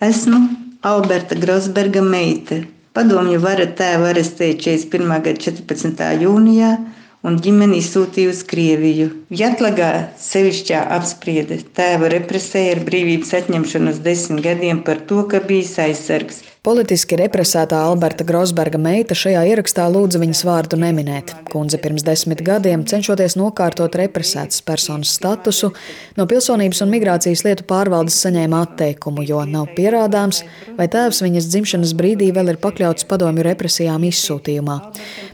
Esmu Alberta Grosberga meita. Padomju vara tēvu arestēja 41. gada 14. jūnijā un ģimeni izsūtīja uz Krieviju. Jatlagā sevišķā apsprieda tēva represēja ar brīvības atņemšanu uz desmit gadiem par to, ka bijis aizsargs. Politiski represētā Alberta Grosberga meita šajā ierakstā lūdza viņas vārdu neminēt. Kundze pirms desmit gadiem, cenšoties nokārtot represētas personas statusu, no pilsonības un migrācijas lietu pārvaldes saņēma atteikumu, jo nav pierādāms, vai tēvs viņas dzimšanas brīdī vēl ir pakļauts padomju represijām izsūtījumā.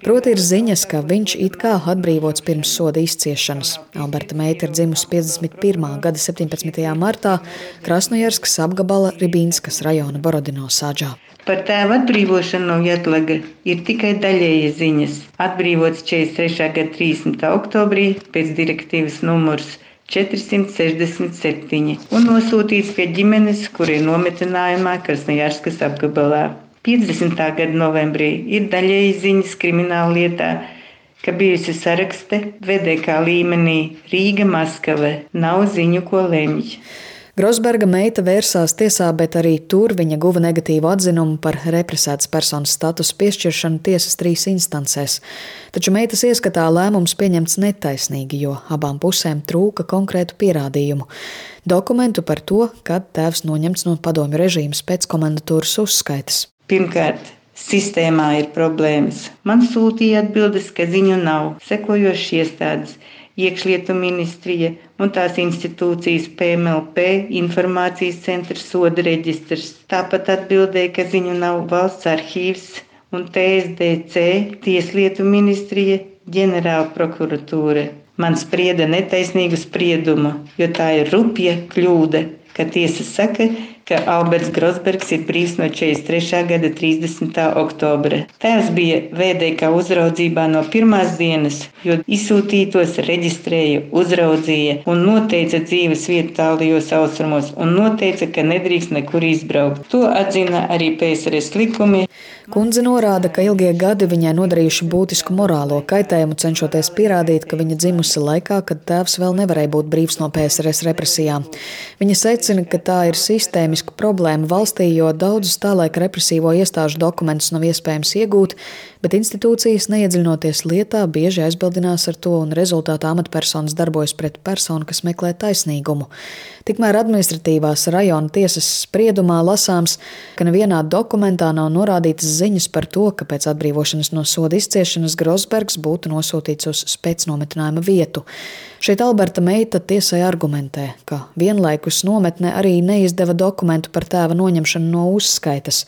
Proti ir ziņas, ka viņš it kā atbrīvots pirms soda izciešanas. Alberta meita ir dzimusi 51. gada 17. martā Krasnojarskas apgabala Ribīnskas rajona Borodino sāģā. Par tēva atbrīvošanu no Jatlaga ir tikai daļēji ziņas. Atbrīvots 43. gada 30. oktobrī pēc direktīvas numurs 467 un nosūtīts pie ģimenes, kur ir nometinājumā Krasnojārskas apgabalā. 50. gada novembrī ir daļēji ziņas krimināla lietā, ka bijusi sarakste VDK līmenī Rīga, Maskava nav ziņu, ko lemj. Grosberga meita vērsās tiesā, bet arī tur viņa guva negatīvu atzinumu par represētas personas statusu piešķiršanu tiesas trīs instancēs. Taču meitas ieskatā lēmums pieņemts netaisnīgi, jo abām pusēm trūka konkrētu pierādījumu. Dokumentu par to, kad tēvs noņemts no padomju režīmas pēc komandatūras uzskaitas. Pirmkārt, sistēmā ir problēmas. Man sūtīja atbildes, ka ziņu nav. Sekojošas iestādes iekšlietu ministrija un tās institūcijas PMLP, informācijas centrs, soda reģistrs. Tāpat atbildēja, ka ziņu nav valsts arhīvs un TSDC, Tieslietu ministrija, ģenerāla prokuratūra. Man sprieda netaisnīgu spriedumu, jo tā ir rupja kļūda, ka tiesa saka, ka Alberts Grosbergs ir brīvs no 43. gada 30. oktobra. Tēvs bija VDK uzraudzībā no pirmās dienas, jo izsūtītos reģistrēja, uzraudzīja un noteica dzīves vietu tālajos austrumos un noteica, ka nedrīkst nekur izbraukt. To atzina arī PSRS likumi. Kundze norāda, ka ilgie gadi viņai nodarījuši būtisku morālo kaitējumu, cenšoties pierādīt, ka viņa dzimusi laikā, kad tēvs vēl nevarēja būt brīvs no PSRS represijām. Viņa secina, ka tā ir sistēmiska problēma valstī, jo daudzus tā laika represīvo iestāžu dokumentus nav iespējams iegūt, bet institūcijas, neiedziļinoties lietā, bieži aizbildinās ar to, un rezultātā amatpersonas darbojas pret personu, kas meklē taisnīgumu. Tikmēr administratīvās rajona tiesas spriedumā lasāms, ka nevienā dokumentā nav norādītas ziņas par to, ka pēc atbrīvošanas no soda izciešanas Grosbergs būtu nosūtīts uz spēcnometnājuma vietu. Šeit Alberta meita tiesai argumentē, ka vienlaikus nometne arī neizdeva dokumentu par tēva noņemšanu no uzskaitas.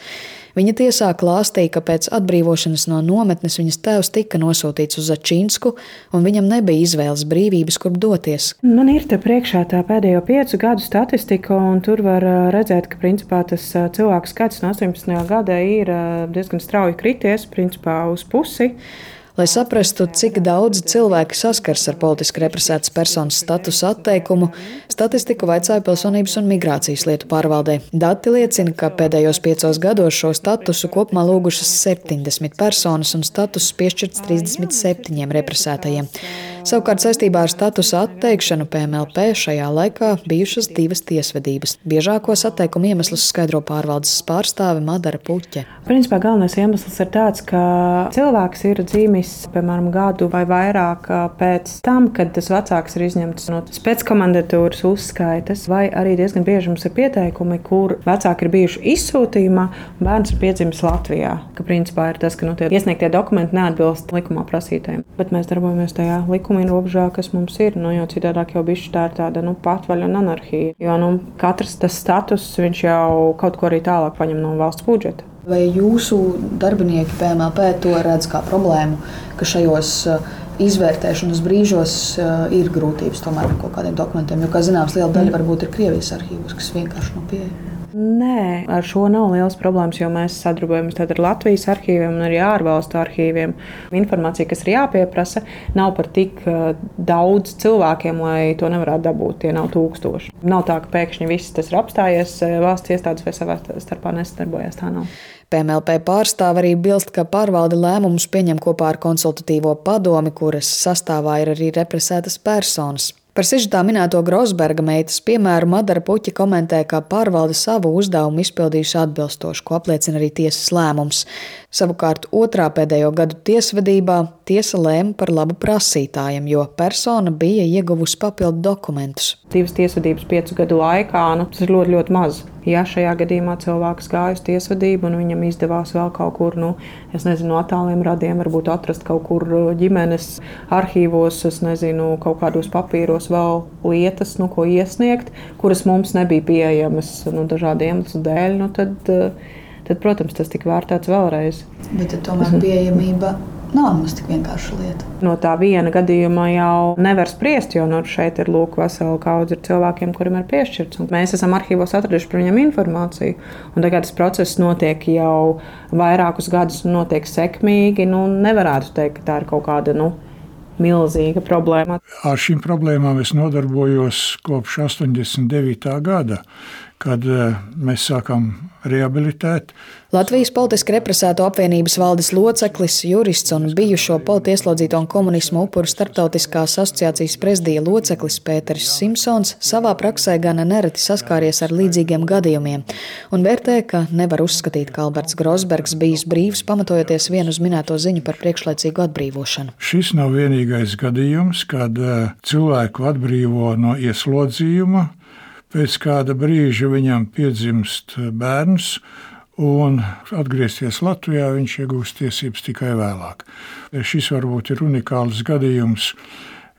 Viņa tiesā klāstīja, ka pēc atbrīvošanas no nometnes viņas tēvs tika nosūtīts uz Začīnsku, un viņam nebija izvēles brīvības, kur doties. Man ir te priekšā tā pēdējo piecu gadu statistika, un tur var redzēt, ka principā tas cilvēku skaits no 18. gada ir diezgan strauji krities, principā uz pusi. Lai saprastu, cik daudz cilvēki saskars ar politiski represētas personas statusu atteikumu, statistiku vaicāja Pilsonības un migrācijas lietu pārvaldē. Dati liecina, ka pēdējos piecos gados šo statusu kopumā lūgušas 70 personas un status piešķirts 37 represētajiem. Savukārt saistībā ar statusa atteikšanu PMLP šajā laikā bijušas divas tiesvedības. Biežākos atteikumu iemeslus skaidro pārvaldes pārstāve Madara Puķe. Principā galvenais iemesls ir tāds, ka cilvēks ir dzīvis, piemēram, gadu vai vairāk pēc tam, kad tas vecāks ir izņemts no spēckomandatūras uzskaitas, vai arī diezgan bieži mums ir pieteikumi, kur vecāki ir bijuši izsūtījumā, bērns ir piedzimis Latvijā. Ka principā ir tas, ka nu, tie iesniegtie dokumenti neatbilst likumā prasītajiem. Bet mēs darbojamies tajā likumā likumiem robežā, kas mums ir. Nu, jo citādāk jau bija tā tāda nu, patvaļa un anarhija. Jo nu, katrs tas status jau kaut ko arī tālāk paņem no valsts budžeta. Vai jūsu darbinieki PMLP to redz kā problēmu, ka šajos uh, izvērtēšanas brīžos uh, ir grūtības tomēr ar kaut kādiem dokumentiem? Jo, kā zināms, liela daļa varbūt ir Krievijas arhīvos, kas vienkārši nav pieejami. Nē, ar šo nav liels problēmas, jo mēs sadarbojamies ar Latvijas arhīviem un arī ārvalstu arhīviem. Informācija, kas ir jāpieprasa, nav par tik uh, daudz cilvēkiem, lai to nevarētu dabūt. Tie nav tūkstoši. Nav tā, ka pēkšņi viss tas ir apstājies, uh, valsts iestādes vai savā starpā nesadarbojas. Tā nav. PMLP pārstāv arī bilst, ka pārvalde lēmumus pieņem kopā ar konsultatīvo padomi, kuras sastāvā ir arī represētas personas. Par sižetā minēto Grosberga meitas piemēru Madara Puķa komentē, ka pārvalde savu uzdevumu izpildījusi atbilstoši, ko apliecina arī tiesas lēmums. Savukārt otrā pēdējo gadu tiesvedībā tiesa lēma par labu prasītājiem, jo persona bija ieguvusi papildu dokumentus. Divas tiesvedības piecu gadu laikā nu, tas ir ļoti, ļoti maz. Ja šajā gadījumā cilvēks gāja uz tiesvedību un viņam izdevās vēl kaut kur, nu, es nezinu, no attāliem radiem, varbūt atrast kaut kur uh, ģimenes arhīvos, es nezinu, kaut kādos papīros vēl lietas, nu, ko iesniegt, kuras mums nebija pieejamas nu, dažādu iemeslu dēļ, nu, tad, uh, tad, protams, tas tika vērtēts vēlreiz. Bet tomēr pieejamība nav nemaz tik vienkārša lieta. No tā viena gadījuma jau nevar spriest, jo nu, šeit ir lūk, vesela kaudze ar cilvēkiem, kuriem ir piešķirts. Mēs esam arhīvos atraduši par viņiem informāciju. Un tagad tas process notiek jau vairākus gadus un notiek sekmīgi. Nu, nevarētu teikt, ka tā ir kaut kāda. Nu, milzīga problēma. Ar šīm problēmām es nodarbojos kopš 89. gada kad eh, mēs sākām rehabilitēt. Latvijas politiski represēto apvienības valdes loceklis, jurists un bijušo politieslodzīto un komunismu upuru starptautiskās asociācijas prezidija loceklis Pēters Simpsons savā praksē gan nereti saskāries ar līdzīgiem gadījumiem un vērtē, ka nevar uzskatīt, ka Alberts Grosbergs bijis brīvs pamatojoties vienu uz minēto ziņu par priekšlaicīgu atbrīvošanu. Šis nav vienīgais gadījums, kad eh, cilvēku atbrīvo no ieslodzījuma Pēc kāda brīža viņam piedzimst bērns, un atgriezties Latvijā viņš iegūst tiesības tikai vēlāk. Šis varbūt ir unikāls gadījums.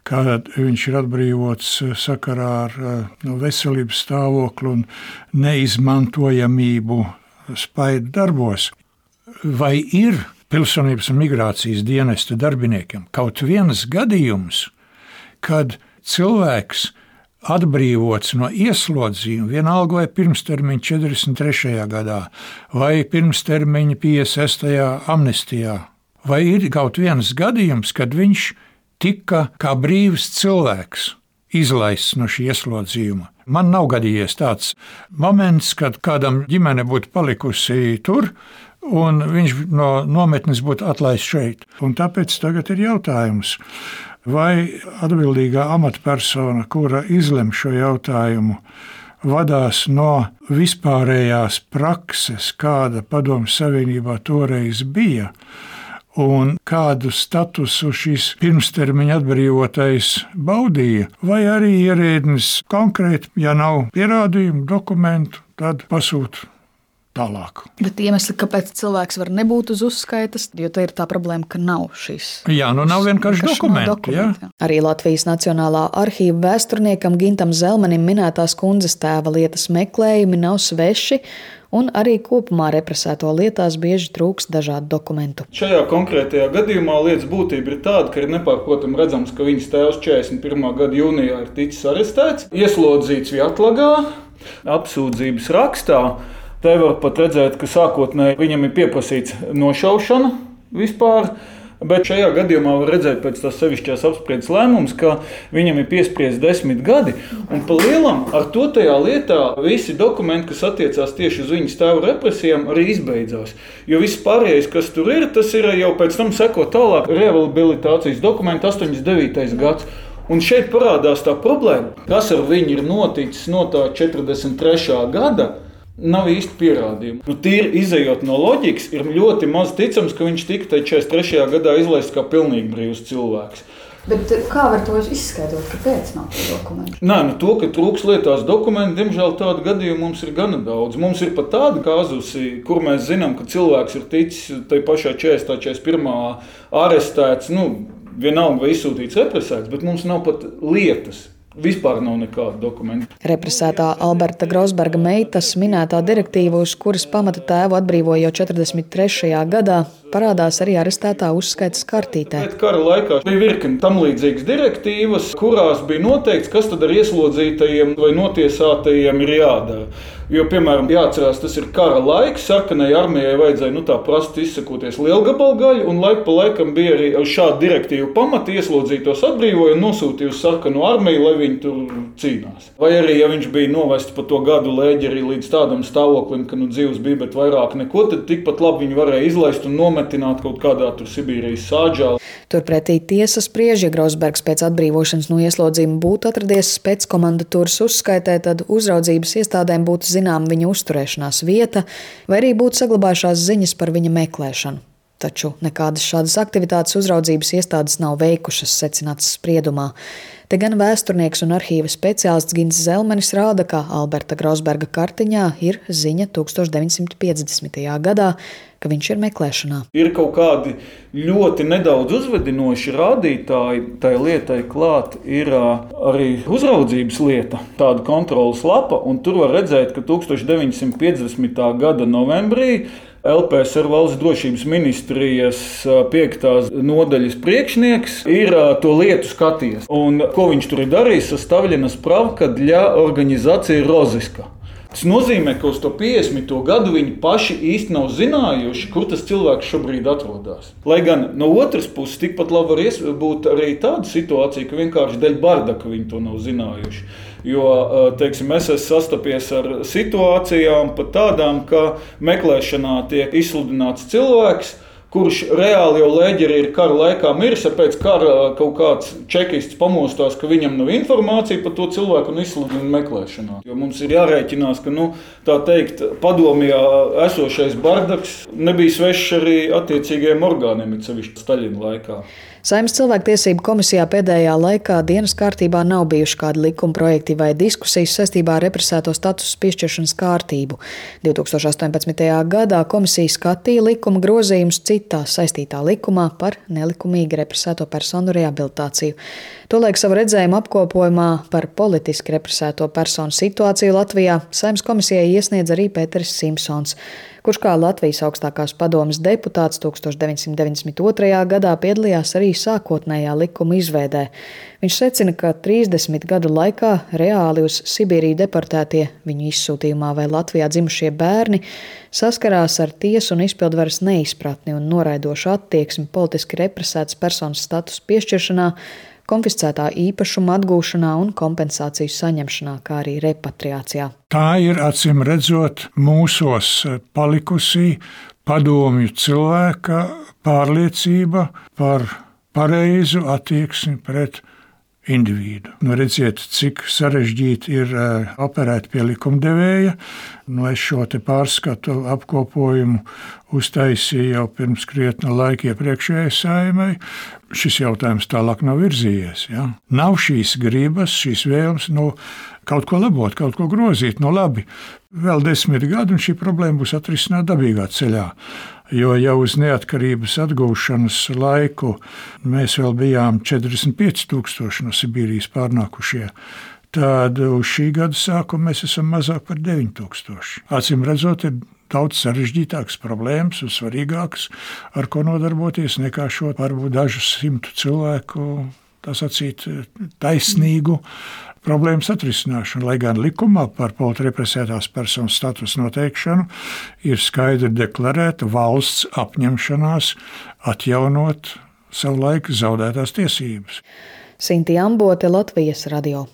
Kad viņš ir atbrīvots sakarā ar no veselības stāvokli un neizmantojamību spaidu darbos, vai ir pilsonības un migrācijas dienesta darbiniekiem kaut viens gadījums, kad cilvēks atbrīvots no ieslodzījuma, vienalga vai pirmstermiņa 43. gadā, vai pirmstermiņa 56. amnestijā. Vai ir kaut viens gadījums, kad viņš tika kā brīvs cilvēks izlaists no šī ieslodzījuma? Man nav gadījies tāds moments, kad kādam ģimene būtu palikusi tur, un viņš no nometnes būtu atlaists šeit. Un tāpēc tagad ir jautājums, vai atbildīgā amatpersona, kura izlem šo jautājumu, vadās no vispārējās prakses, kāda Padomju Savienībā toreiz bija, un kādu statusu šis pirmstermiņa atbrīvotais baudīja, vai arī ierēdnis konkrēti, ja nav pierādījumu, dokumentu, tad pasūta tālāk. Bet iemesli, kāpēc cilvēks var nebūt uz uzskaitas, jo tā ir tā problēma, ka nav šīs. Jā, nu nav vienkārši dokumenti. dokumenti jā. Arī Latvijas Nacionālā arhīva vēsturniekam Gintam Zelmanim minētās kundzes tēva lietas meklējumi nav sveši. Un arī kopumā represēto lietās bieži trūks dažādu dokumentu. Šajā konkrētajā gadījumā lietas būtība ir tāda, ka ir nepārprotami redzams, ka viņas tēvs 41. gada jūnijā ir ticis arestēts, ieslodzīts Vietlagā, apsūdzības rakstā Te var pat redzēt, ka sākotnēji viņam ir pieprasīts nošaušana vispār. Bet šajā gadījumā var redzēt, pēc tās sevišķās apspriedas lēmums, ka viņam ir piespriezt desmit gadi. Un pa lielam ar to tajā lietā visi dokumenti, kas attiecās tieši uz viņas tēva represijām, arī izbeidzās. Jo viss pārējais, kas tur ir, tas ir jau pēc tam seko tālāk rehabilitācijas dokumenti 89. gads. Un šeit parādās tā problēma, kas ar viņu ir noticis no tā 43. gada Nav īsti pierādījumu. Nu, Tīri izējot no loģikas, ir ļoti maz ticams, ka viņš tika 43. gadā izlaists kā pilnīgi brīvs cilvēks. Bet kā var to izskaidrot? Kāpēc nav tādu dokumentu? Nē, nu to, ka trūks lietās dokumentu, diemžēl tādu gadījumu mums ir gana daudz. Mums ir pat tādi kazusi, kur mēs zinām, ka cilvēks ir ticis tajā pašā 40. 41. arestēts, nu, vienalga vai izsūtīts represēts, bet mums nav pat lietas Vispār nav nekādu dokumentu. Represētā Alberta Grosberga meitas minētā direktīva, uz kuras pamata tēvu atbrīvoja jau 43. gadā, parādās arī arestētā uzskaitas kartītē. Pēc kara laikā bija virkni tam līdzīgas direktīvas, kurās bija noteikts, kas tad ar ieslodzītajiem vai notiesātajiem ir jādara. Jo, piemēram, jāatcerās, tas ir kara laiks. Sarkanai armijai vajadzēja nu, tā prasti izsakoties lielgabalgaļu, un laika pa laikam bija arī šāda direktīva pamata ieslodzītos atbrīvoja un nosūtīja uz sarkanu armiju, lai viņi tur cīnās. Vai arī, ja viņš bija novests pa to gadu lēģeri līdz tādam stāvoklim, ka nu, dzīves bija, bet vairāk neko, tad tikpat labi viņi varēja izlaist un nomest nometināti kaut kādā Sibīrijas sāģā. Turpretī tiesa spriež, ja Grausbergs pēc atbrīvošanas no ieslodzījuma būtu atradies spēckomandatūras uzskaitē, tad uzraudzības iestādēm būtu zināma viņa uzturēšanās vieta, vai arī būtu saglabājušās ziņas par viņa meklēšanu. Taču nekādas šādas aktivitātes uzraudzības iestādes nav veikušas, secināts spriedumā. Te gan vēsturnieks un arhīva speciālists Gins Zelmenis rāda, ka Alberta Grausberga kartiņā ir ziņa 1950. gadā, ka viņš ir meklēšanā. Ir kaut kādi ļoti nedaudz uzvedinoši rādītāji tai lietai klāt, ir arī uzraudzības lieta, tāda kontrolas lapa, un tur var redzēt, ka 1950. gada novembrī LPS ar valsts drošības ministrijas piektās nodaļas priekšnieks ir to lietu skatījies. Un ko viņš tur ir darījis? Sastavljena sprava, ka ļa organizācija ir roziska. Tas nozīmē, ka uz to 50. gadu viņi paši īsti nav zinājuši, kur tas cilvēks šobrīd atrodas. Lai gan no otras puses, tikpat labi var būt arī tāda situācija, ka vienkārši dēļ bardaka viņi to nav zinājuši. Jo teiksim, es esmu sastapies ar situācijām, pat tādām, ka meklēšanā tiek izsludināts cilvēks kurš reāli jau leģeri ir kara laikā miris, ja pēc kara kaut kāds čekists pamostās, ka viņam nav informācija par to cilvēku un izsludina meklēšanā. Jo mums ir jārēķinās, ka nu, tā teikt, padomjā esošais bardaks nebija svešs arī attiecīgajiem orgāniem, it sevišķi Staļina laikā. Saimnes cilvēktiesību komisijā pēdējā laikā dienas kārtībā nav bijuši kādi likuma projekti vai diskusijas saistībā ar represēto statusu piešķiršanas kārtību. 2018. gadā komisija skatīja likuma grozījumus citā saistītā likumā par nelikumīgi represēto personu rehabilitāciju. Tolaik savu redzējumu apkopojumā par politiski represēto personu situāciju Latvijā Saimnes komisijai iesniedz arī Pēteris Simpsons, kurš kā Latvijas augstākās padomas deputāts 1992. gadā piedalījās arī sākotnējā likuma izveidē. Viņš secina, ka 30 gadu laikā reāli uz Sibīriju deportētie viņu izsūtījumā vai Latvijā dzimušie bērni saskarās ar tiesu un izpildvaras neizpratni un noraidošu attieksmi politiski represētas personas status piešķiršanā konfiscētā īpašuma atgūšanā un kompensāciju saņemšanā, kā arī repatriācijā. Tā ir acīm redzot mūsos palikusī padomju cilvēka pārliecība par pareizu attieksmi pret individu. Nu, redziet, cik sarežģīti ir operēt pie likumdevēja. Nu, es šo pārskatu apkopojumu uztaisīju jau pirms krietna laika iepriekšējai saimai. Šis jautājums tālāk nav virzījies. Ja? Nav šīs gribas, šīs vēlmes nu, kaut ko labot, kaut ko grozīt. Nu, labi, vēl desmit gadi, un šī problēma būs atrisināta dabīgā ceļā. Jo jau uz neatkarības atgūšanas laiku mēs vēl bijām 45,000 no Sibīrijas pārnākušie. Tad uz šī gada sākuma mēs esam mazāk par 9,000. Acīm redzot, ir daudz sarežģītākas problēmas un svarīgākas, ar ko nodarboties, nekā šo varbūt dažu simtu cilvēku sacīt, taisnīgu problēmas atrisināšanu. Lai gan likumā par politi represētās personas statusu noteikšanu ir skaidri deklarēta valsts apņemšanās atjaunot savulaik zaudētās tiesības. Sinti Ambote, Latvijas radio.